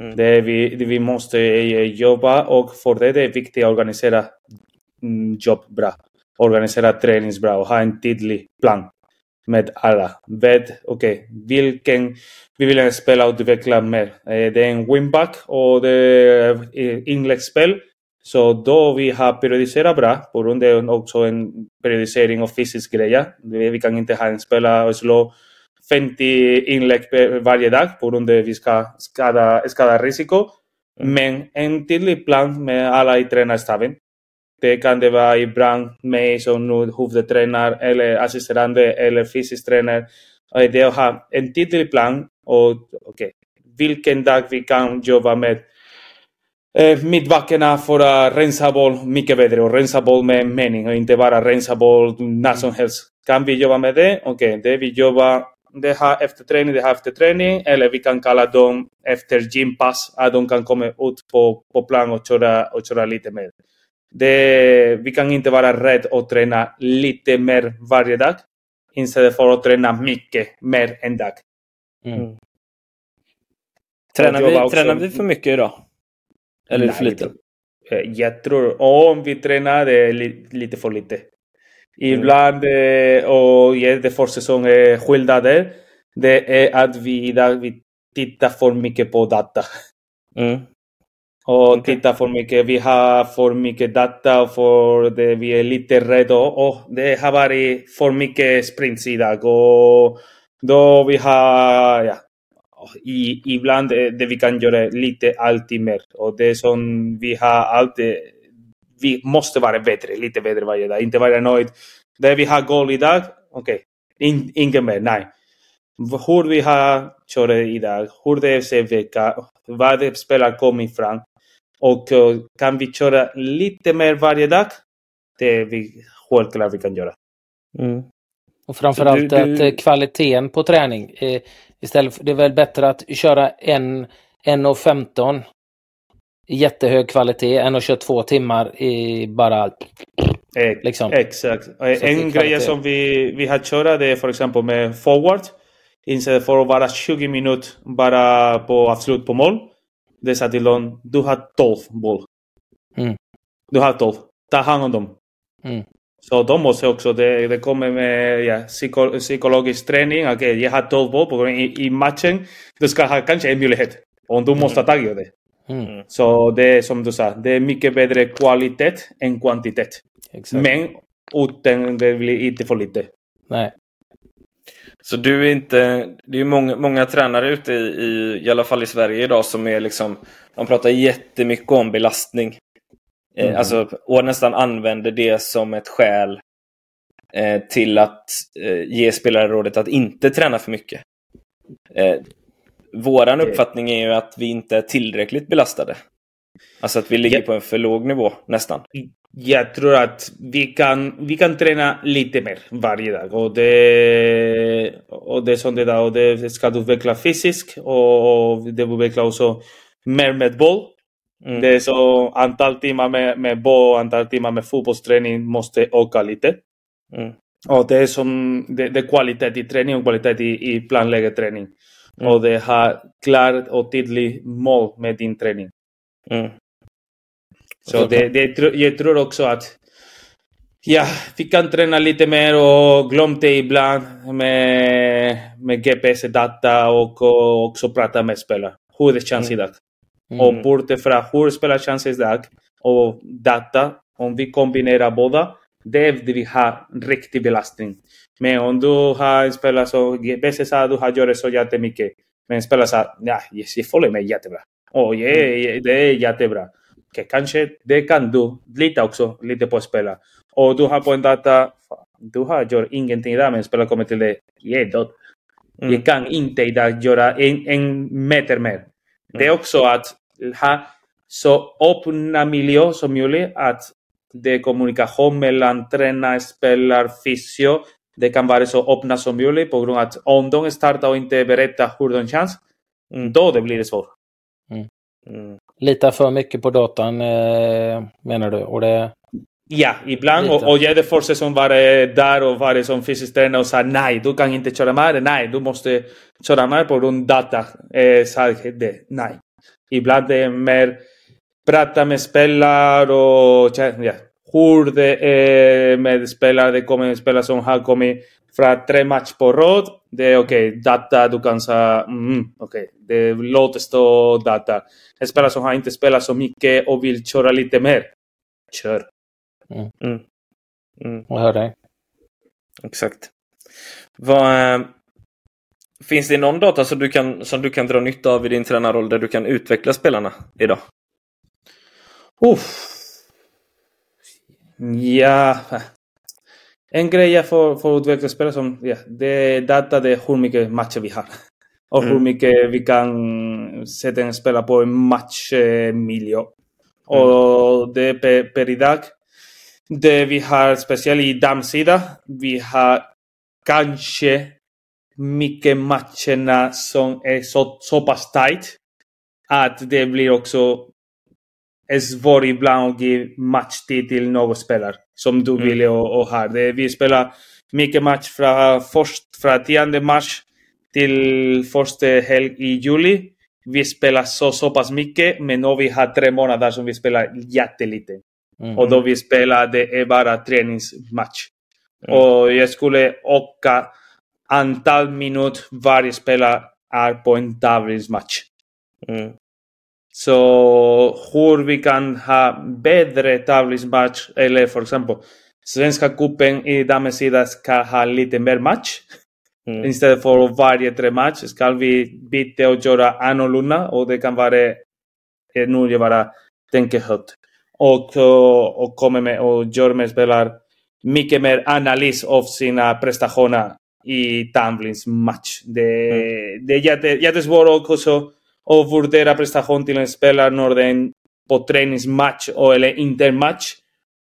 Mm. Det vi, vi måste jobba och för det, det är viktigt att organisera mm, jobb bra organisera träningsbra och ha en tydlig plan med alla. Vet, okej, okay, vilken vi vill spela och utveckla mer. Eh, det är en winback och det är inläggsspel. Så då vi har periodiserat bra, på grund av också en periodisering och fysisk grejer. Vi kan inte ha en spelare och slå 50 inlägg varje dag på grund av att vi ska skada, skada risiko. Mm. Men en tydlig plan med alla i tränarstaben det kan det vara ibland mig som nu huvudtränare eller assisterande eller fysisk tränare. Det är att ha en tydlig plan och okay, vilken dag vi kan jobba med eh, mittbackarna för att rensa boll mycket bättre och rensa boll med mening och inte bara rensa boll när som helst. kan vi jobba med det? Okej, okay, det vi jobbar det här efter träning, det här efter träning. Eller vi kan kalla dem efter gympass, att de kan komma ut på, på plan och köra, och köra lite mer. Det, vi kan inte vara rädda att träna lite mer varje dag istället för att träna mycket mer en dag. Mm. Tränar, vi, tränar vi för mycket idag? Eller Nej, för lite? Jag tror om vi tränar det är lite för lite. Ibland, mm. och det försäsong är skillnader, det är att vi idag vi tittar för mycket på data. Mm. Och okay. tittar för mycket. Vi har för mycket data för det. Vi är lite rädda. Och det har varit för mycket sprints idag. Och då vi har, ja, i, ibland det vi kan göra lite alltid mer. Och det som vi har alltid vi måste vara bättre, lite bättre varje dag. Inte vara nöjd. Där vi har goal idag, okej, okay. In, inget mer, nej. Hur vi har kört idag, hur det ser vecka, vad det spelar kommit fram. Och uh, kan vi köra lite mer varje dag? Det är vi självklart vi kan göra. Mm. Och framförallt du, du... att eh, kvaliteten på träning, eh, istället för, det är väl bättre att köra en 1.15 jättehög kvalitet än att köra två timmar i bara... Liksom, Exakt. En grej som vi, vi har kört det är för exempel med forward. Istället för att vara 20 minuter bara på avslut på mål. Det sa till dem, du har 12 boll. Mm. Du har 12. Ta hand om dem. Mm. Så de måste också, det, det kommer med ja, psyko, psykologisk träning. Okej, okay, jag har 12 boll i, i matchen. Du ska ha kanske en möjlighet. Och du måste ta det. Mm. Så det är som du sa, det är mycket bättre kvalitet än kvantitet. Exakt. Men utan det blir inte för lite. Nej. Så du är inte, det är många, många tränare ute i, i, i alla fall i Sverige idag som är liksom, de pratar jättemycket om belastning. Eh, mm. Alltså, och nästan använder det som ett skäl eh, till att eh, ge spelare rådet att inte träna för mycket. Eh, Våran uppfattning är ju att vi inte är tillräckligt belastade. Alltså att vi ligger ja. på en för låg nivå nästan. Jag tror att vi kan, vi kan träna lite mer varje dag. Och det, och det är sånt där. Och det ska utveckla fysiskt och det utvecklar också mer med boll. Mm. Det är så antal timmar med, med boll och antal timmar med fotbollsträning måste öka lite. Mm. Och det är som det, det är kvalitet i träning och kvalitet i, i planläggning. Mm. Och det har klart och tydligt mål med din träning. Mm. Så det, det, jag tror också att ja, vi kan träna lite mer och glömma det ibland med, med GPS-data och, och också prata med spelare. Hur känns mm. idag. Mm. Och bortifrån hur spelar känns idag och data, om vi kombinerar båda, det är det vi har riktig belastning. Men om du har en spelare som veces du har gjort så jättemycket. Men en spelare sa, ja, jag följer med jättebra. Mm. det är jättebra. Okay, kanske det kan du lita också lite på spela. Och du har en data, du har gjort ingenting där men spelaren kommer till dig, är död. Mm. Jag kan inte idag göra en, en meter mer. Mm. Det är också att ha så öppna miljö som möjligt, att det är kommunikation mellan tränare, spelare, fysio, det kan vara så öppna som möjligt på grund av att om de startar och inte berättar hur de känns, mm. då det blir det svårt. Mm. Lita för mycket på datan eh, menar du? Och det... Ja, ibland. Och, och är det första som var där och var som fysisk tränare och sa nej, du kan inte köra med Nej, du måste köra med på grund av data. Eh, sa det, nej. Ibland är det mer prata med spelare och ja, hur det är med spelare. Det kommer spelare som har kommit från tre matcher på rad. Det är okej, okay, data, du kan säga mm, okej, okay. det låter stå data. En spelare som har inte spelat så mycket och vill köra lite mer. Kör. Mm. Mm. Mm. Jag hör dig. Exakt. Vad, äh, finns det någon data som du, kan, som du kan dra nytta av i din tränarroll där du kan utveckla spelarna idag? Uff. Ja, en grej jag får, får utveckla spelare som, ja, det är data, det är hur mycket matcher vi har. Och mm. hur mycket vi kan sätta en spelare på en matchmiljö. Mm. Och det är per, per idag. Det vi har, speciellt i damsida, vi har kanske mycket matcherna som är så, så pass tight att det blir också svårt ibland att ge matchtid till någon spelare som du mm. ville och, och har. Det, vi spelar mycket match från, först, från 10 mars till första helg i juli. Vi spelar så, så pass mycket, men nu vi har tre månader som vi spelar jättelite. Mm. Och då vi spelar, det är bara träningsmatch. Mm. Och jag skulle åka antal minuter varje spelare är på en tävlingsmatch. Mm. Så hur vi kan ha bättre tävlingsmatch, eller för exempel Svenska cupen i damsidan ska ha lite mer match. Mm. Istället för varje tre match ska vi byta och göra annorlunda och det kan vara, nu jag bara tänker högt. Och, och kommer med och gör med spelare mycket mer analys av sina prestationer i tävlingsmatch. Det, mm. det är jätte, jättesvårt också att värdera prestation till en spelare när den på träningsmatch eller intermatch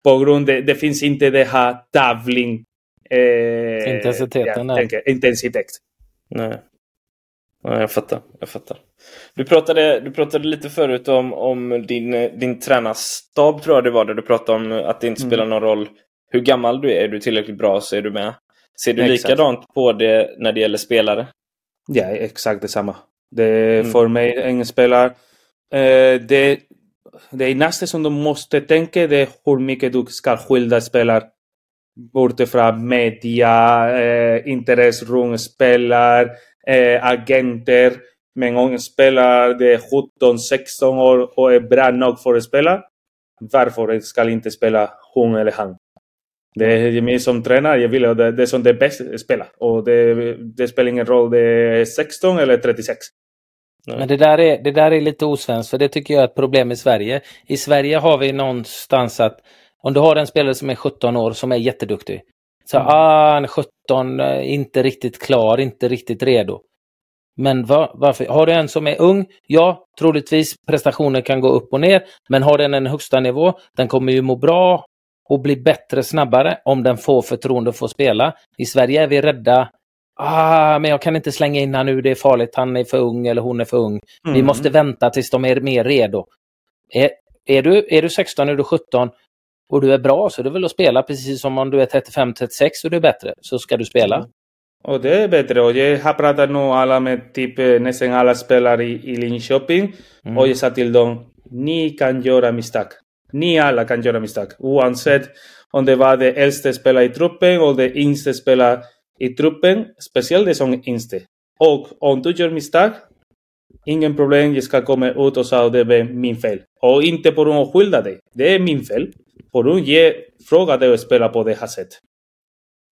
på grund av det finns inte det här tävling... Eh, Intensiteten ja, tänker, intensitet. Nej. Nej, jag fattar. Jag fattar. Du pratade, du pratade lite förut om, om din, din tränarstab, tror jag det var, där du pratade om att det inte mm. spelar någon roll hur gammal du är. Är du tillräckligt bra så är du med. Ser du exakt. likadant på det när det gäller spelare? Ja, exakt detsamma. Det mm. För mig, en spelare, eh, det, det nästa som du måste tänka det är hur mycket du ska skilja spelare bortifrån media, eh, intresserum, spelare, eh, agenter. Men om en spelare är 17-16 år och är bra nog för att spela, varför ska inte spela hon eller han? Det är mig som tränare, jag vill det, det som det är bäst spela. Och det, det spelar ingen roll det är 16 eller 36. Men det där, är, det där är lite osvenskt, för det tycker jag är ett problem i Sverige. I Sverige har vi någonstans att om du har en spelare som är 17 år som är jätteduktig. Så mm. ah, han är 17, eh, inte riktigt klar, inte riktigt redo. Men va, varför? Har du en som är ung? Ja, troligtvis prestationer kan gå upp och ner. Men har den en högsta nivå, den kommer ju må bra och bli bättre snabbare om den får förtroende att få spela. I Sverige är vi rädda ah, men jag kan inte slänga in han nu, det är farligt, han är för ung eller hon är för ung. Mm. Vi måste vänta tills de är mer redo. Är, är, du, är du 16, är du 17 och du är bra så är det väl att spela precis som om du är 35-36 och du är bättre, så ska du spela. Mm. Och det är bättre. Och jag har pratat nu alla med typ eh, nästan alla spelare i, i Linköping mm. och jag sa till dem, ni kan göra misstag. Ni alla kan göra misstag. Oavsett om det var det äldste spelare i truppen och det yngste spelare i truppen, speciellt det som yngste. Och om du gör misstag, ingen problem, jag ska komma ut och säga det är min fel. Och inte på grund av att skylda dig. Det är min fel. På grund jag frågade att spela på det här sättet.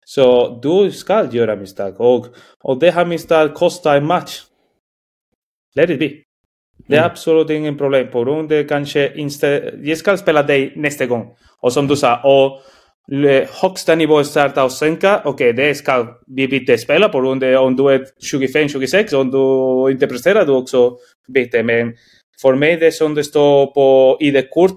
Så du ska göra misstag. Och, och det här misstag kostar en match. Let it be. Det är mm. absolut ingen problem. På grund av det kanske inte... Jag ska spela dig nästa gång. Och som du sa, och högsta nivå starta och sänka, okej, okay, det ska vi byta spela på grund av om du är 25-26, om du inte presterar, du också byter. Men för mig, det som det står på ID-kort,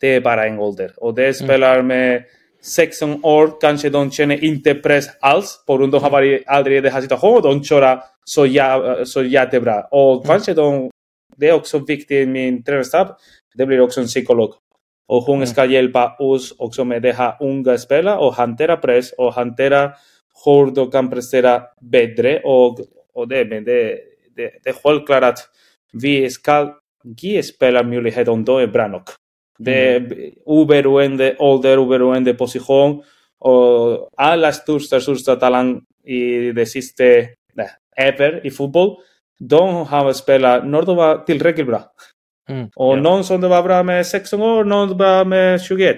det är bara en ålder. Och det spelar med 16 år, kanske de känner inte press alls på grund av att de har varit aldrig i den här situationen. De kör så, ja, så jättebra. Och kanske de, det är också viktigt i min tränarstab, det blir också en psykolog och hon mm. ska hjälpa oss också med det här unga spelarna och hantera press och hantera hur de kan prestera bättre. Och, och det, men det, det, det är självklart att vi ska ge spelare möjlighet om de är bra nog. Det är mm. oberoende ålder, oberoende position och alla största, största talang i det sista nej, ever i fotboll, de har spelat när de var tillräckligt bra. Mm, och ja. någon som var bra med 16 år, någon bra med 21.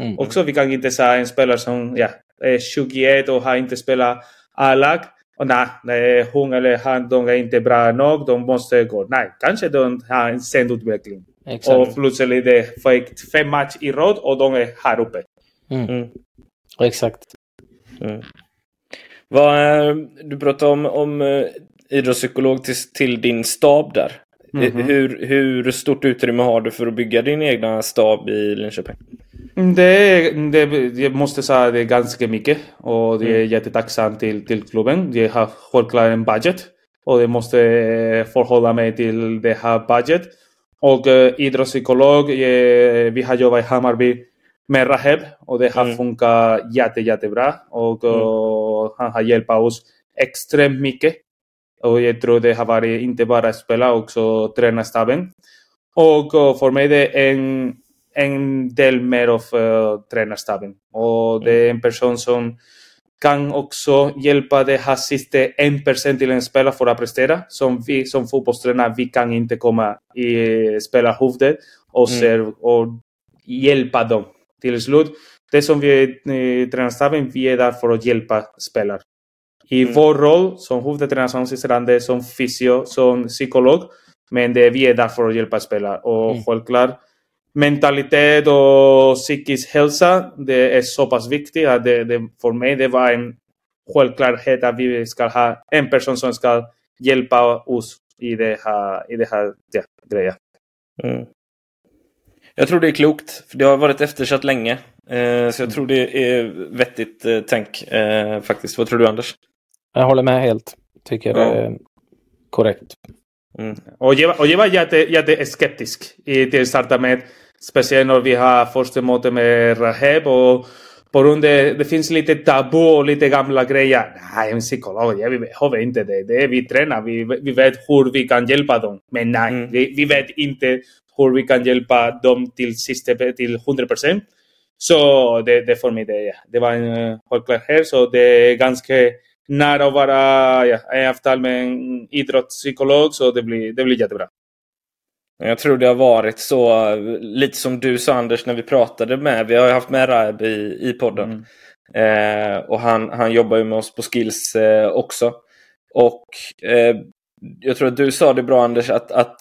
Mm. Också vi kan inte säga en spelare som ja, är 21 och har inte spelat A-lag. Och nej, hon eller han de är inte bra nog, de måste gå. Nej, kanske de har en sen utveckling. Exakt. Och plötsligt det fick fem matcher i rad och de är här uppe. Mm. Mm. Exakt. Mm. Vad, du pratade om, om eh, idrottspsykolog till, till din stab där. Mm -hmm. hur, hur stort utrymme har du för att bygga din egna stab i Linköping? Det, det, jag måste säga det är ganska mycket och det är mm. jättetacksam till, till klubben. Jag har självklart en budget och jag måste förhålla mig till det här budget. Och uh, idrottspsykolog, jag, vi har jobbat i Hammarby med Raheb och det har mm. funkat jätte, jättebra. Och uh, han har hjälpt oss extremt mycket. Och jag tror det har varit inte bara spela, också tränarstaben. Och uh, för mig det är en, en del mer av uh, tränarstaben. Och det är en person som kan också hjälpa det här sista 1% till en spelare för att prestera. Som vi som fotbollstränare, vi kan inte komma i spelarhuvudet och, mm. och hjälpa dem till slut. Det som vi i tränarstaben, vi är där för att hjälpa spelare. I mm. vår roll som huvudtränare, som assisterande, som fysio, som psykolog, men det, vi är där för att hjälpa spelare. Och mm. självklart, mentalitet och psykisk hälsa, det är så pass viktigt att det, det, för mig det var en självklarhet att vi ska ha en person som ska hjälpa oss i det här, i det här ja, grejen. Mm. Jag tror det är klokt, för det har varit eftersatt länge. Eh, så jag tror det är vettigt eh, tänk eh, faktiskt. Vad tror du Anders? Jag håller med helt. Tycker det är korrekt. Mm. Och, jag, och jag var jätte, jätteskeptisk till att starta med, speciellt när vi har första mötet med Raheb och på grund av det finns lite tabu och lite gamla grejer. Nej, en psykolog, ja, vi behöver inte det. Det är vi tränar, vi, vi vet hur vi kan hjälpa dem. Men nej, mm. vi, vi vet inte hur vi kan hjälpa dem till, sista, till 100 procent. Så det, det för mig, det, det var en självklarhet. Så det är ganska nära att vara ja, i avtal med en idrottspsykolog, så det blir, det blir jättebra. Jag tror det har varit så, lite som du sa Anders när vi pratade med, vi har ju haft med Raib i, i podden. Mm. Eh, och han, han jobbar ju med oss på Skills eh, också. Och eh, jag tror att du sa det bra Anders, att, att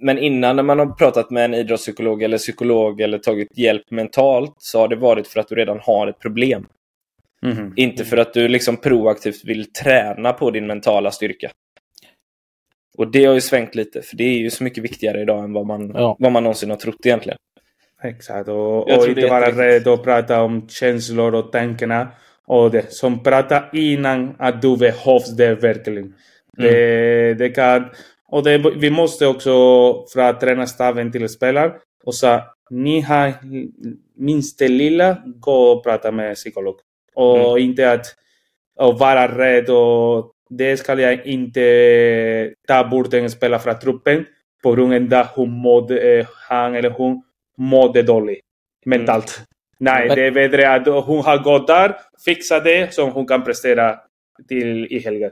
men innan när man har pratat med en idrottspsykolog eller psykolog eller tagit hjälp mentalt så har det varit för att du redan har ett problem. Mm. Inte för att du liksom proaktivt vill träna på din mentala styrka. Och det har ju svängt lite, för det är ju så mycket viktigare idag än vad man, ja. vad man någonsin har trott egentligen. Exakt, och, och inte vara rädd att prata om känslor och tankarna. Och det som pratar innan att du behövs där verkligen. Mm. Det, det kan, och det, vi måste också, för att träna staven till spelare, och så ni har minst det lilla, gå och prata med psykolog. Och mm. inte att och vara rädd och det ska jag inte ta bort en spelare från truppen på grund av hon mådde, han eller hon mådde dåligt mentalt. Mm. Nej, det är bättre att hon har gått där, fixat det så hon kan prestera till i helgen.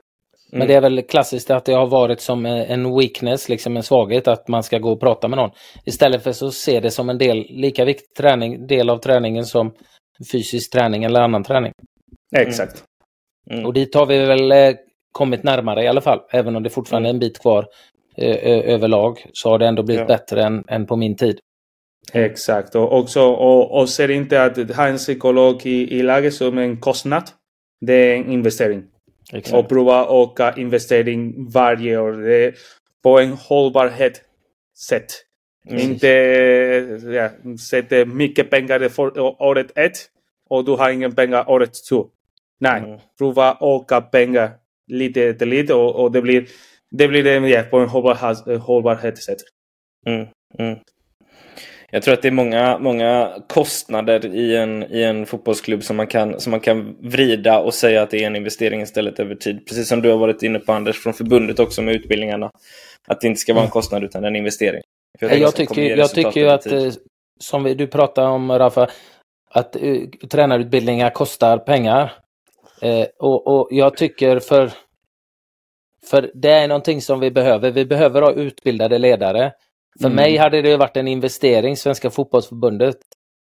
Mm. Men det är väl klassiskt att det har varit som en weakness, liksom en svaghet, att man ska gå och prata med någon. Istället för så se det som en del, lika viktig träning, del av träningen som fysisk träning eller annan träning. Exakt. Mm. Och dit har vi väl eh, kommit närmare i alla fall, även om det fortfarande är en bit kvar eh, överlag, så har det ändå blivit ja. bättre än, än på min tid. Exakt, och också och, och ser inte att ha en psykolog i, i laget som en kostnad. Det är en investering. Exakt. Och prova öka investering varje år. Det är på en hållbarhet sätt. Mm. Inte ja, sätta mycket pengar för året ett och du har ingen pengar året två. Nej, mm. prova öka pengar lite till lite och, och det blir det blir det ja, på en hållbarhet, hållbarhetssätt. Mm. Mm. Jag tror att det är många, många kostnader i en, i en fotbollsklubb som man, kan, som man kan vrida och säga att det är en investering istället över tid. Precis som du har varit inne på Anders från förbundet också med utbildningarna. Att det inte ska vara en mm. kostnad utan en investering. Jag, jag tycker, jag tycker ju att, eh, som vi, du pratade om Rafa, att uh, tränarutbildningar kostar pengar. Uh, och, och jag tycker för, för det är någonting som vi behöver. Vi behöver ha utbildade ledare. För mm. mig hade det varit en investering. Svenska fotbollsförbundet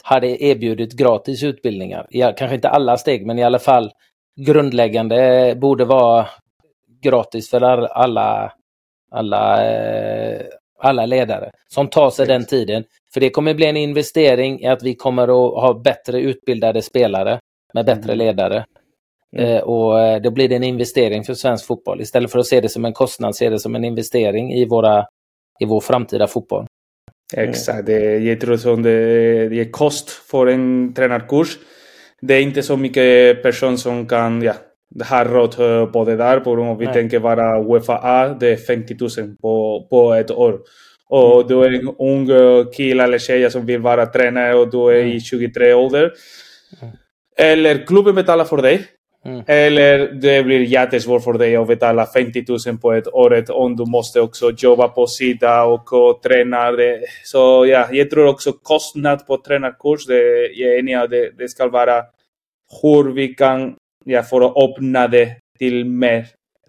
hade erbjudit gratis utbildningar. Ja, kanske inte alla steg, men i alla fall grundläggande borde vara gratis för alla, alla, alla ledare som tar sig den tiden. För det kommer bli en investering i att vi kommer att ha bättre utbildade spelare med bättre mm. ledare. Mm. Eh, och eh, då blir det en investering för svensk fotboll. Istället för att se det som en kostnad, se det som en investering i våra i vår framtida fotboll. Exakt, det, jag tror som det, det är kost för en tränarkurs. Det är inte så mycket person som kan ja, ha råd på det där. På om vi Nej. tänker bara Uefa A, det är 50 000 på, på ett år. Och du är en ung kille eller tjej som vill vara tränare och du är i 23 mm. ålder. Eller klubben betalar för dig. Mm. Eller det blir jättesvårt för dig att betala 50 000 på ett år om du måste också jobba på sidan och, träna. Så ja, jag tror också kostnad på tränarkurs, det, jag är enig att det, det ska vara hur vi kan ja, för att öppna det till mer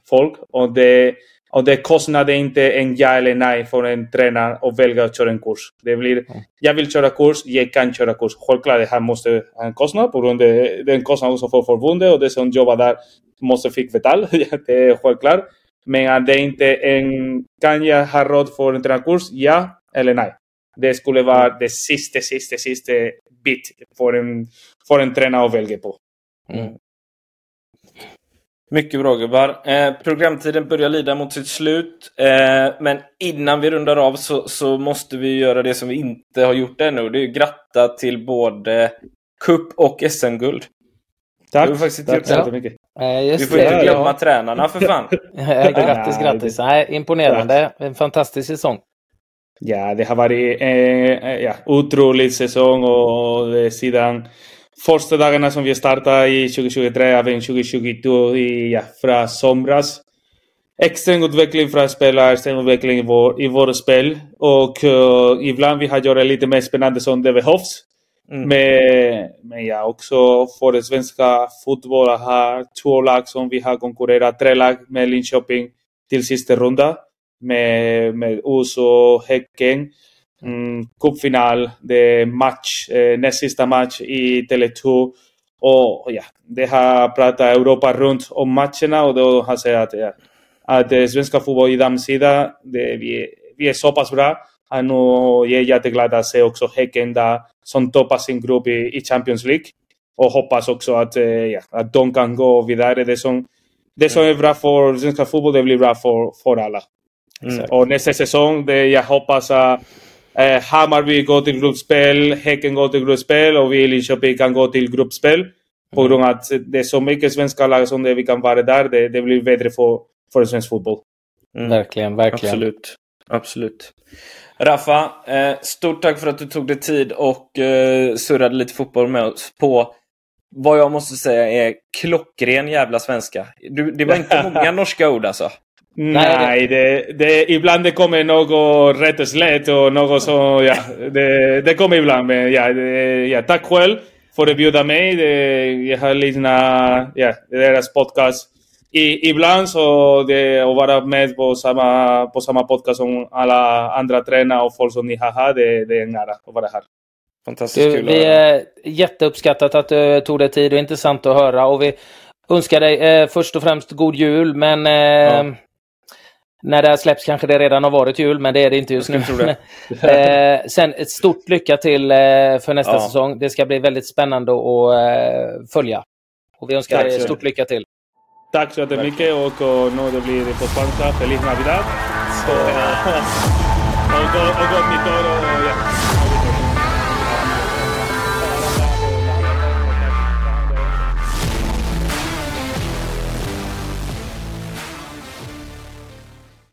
folk. Och det, och det kostar inte en ja eller nej för en tränare att välja att köra en kurs. Det blir, jag vill köra kurs, jag kan köra kurs. Självklart, det här måste ha en kostnad på grund av den kostnad också för förbundet och det som jobbar där måste fick betala. det är självklart. Men att det inte en, kan jag ha råd för en tränarkurs? Ja eller nej. Det skulle vara det sista, sista, sista bit för en, för en tränare att välja på. Mm. Mycket bra gubbar. Eh, programtiden börjar lida mot sitt slut. Eh, men innan vi rundar av så, så, måste vi göra det som vi inte har gjort ännu. Det är gratta till både cup och SM-guld. Tack. Det faktiskt Tack så mycket. Eh, vi får inte glömma ja. tränarna för fan. grattis, grattis. Nej, imponerande. En fantastisk säsong. Ja, det har varit en eh, ja, otrolig säsong och sedan första dagarna som vi startade i 2023, även 2022 i, ja, från somras. Extrem utveckling från spelare, extrem utveckling i vår, i vår spel. Och uh, ibland vi har gjort lite mer spännande som det behövs. Mm. Men, men ja, också för den svenska fotbollen har två lag som vi har konkurrerat, tre lag med Linköping till sista runda. Med, med oss och Häcken mm, cupfinal, det match, eh, näst sista match i Tele2. Och ja, det har pratat Europa runt om matcherna och då har sagt att, ja, att eh, svenska fotboll i damsida, det, vi, vi är så pass bra att nu jag är jätteglad att se också Häcken där, som toppar sin grupp i, i Champions League. Och hoppas också att, eh, ja, att de kan gå vidare. Det som, det som är bra för svenska fotboll, det blir bra för, för alla. Mm. Och nästa säsong, det, jag hoppas att Eh, Hammarby går till gruppspel, Häcken går till gruppspel och vi i Linköping kan gå till gruppspel. På grund av att det är så mycket svenska lag som det vi kan vara där. Det, det blir bättre för, för svensk fotboll. Mm. Verkligen, verkligen. Absolut. Absolut. Raffa, eh, stort tack för att du tog dig tid och eh, surrade lite fotboll med oss på vad jag måste säga är klockren jävla svenska. Du, det var inte många norska ord alltså. Nej, det, det, ibland det kommer något rätt och slätt och något så, ja, det, det kommer ibland. Men ja, det, ja, tack själv för att bjuda mig. Det, jag har lyssnat ja, deras podcast i, ibland så det, att vara med på samma, på samma podcast som alla andra tränare och folk som ni har här, det, det är en ära att vara här. Fantastiskt du, kul. Vi är jätteuppskattat att du tog dig tid och intressant att höra. Och vi önskar dig eh, först och främst god jul, men eh, ja när det här släpps kanske det redan har varit jul, men det är det inte just nu. eh, sen ett stort lycka till eh, för nästa ja. säsong. Det ska bli väldigt spännande att eh, följa. Och vi önskar dig stort lycka till. Tack så jättemycket och, och nu det blir på spanska. Feliz Navidad. Så, och, och, och gott nytt år. Och, ja.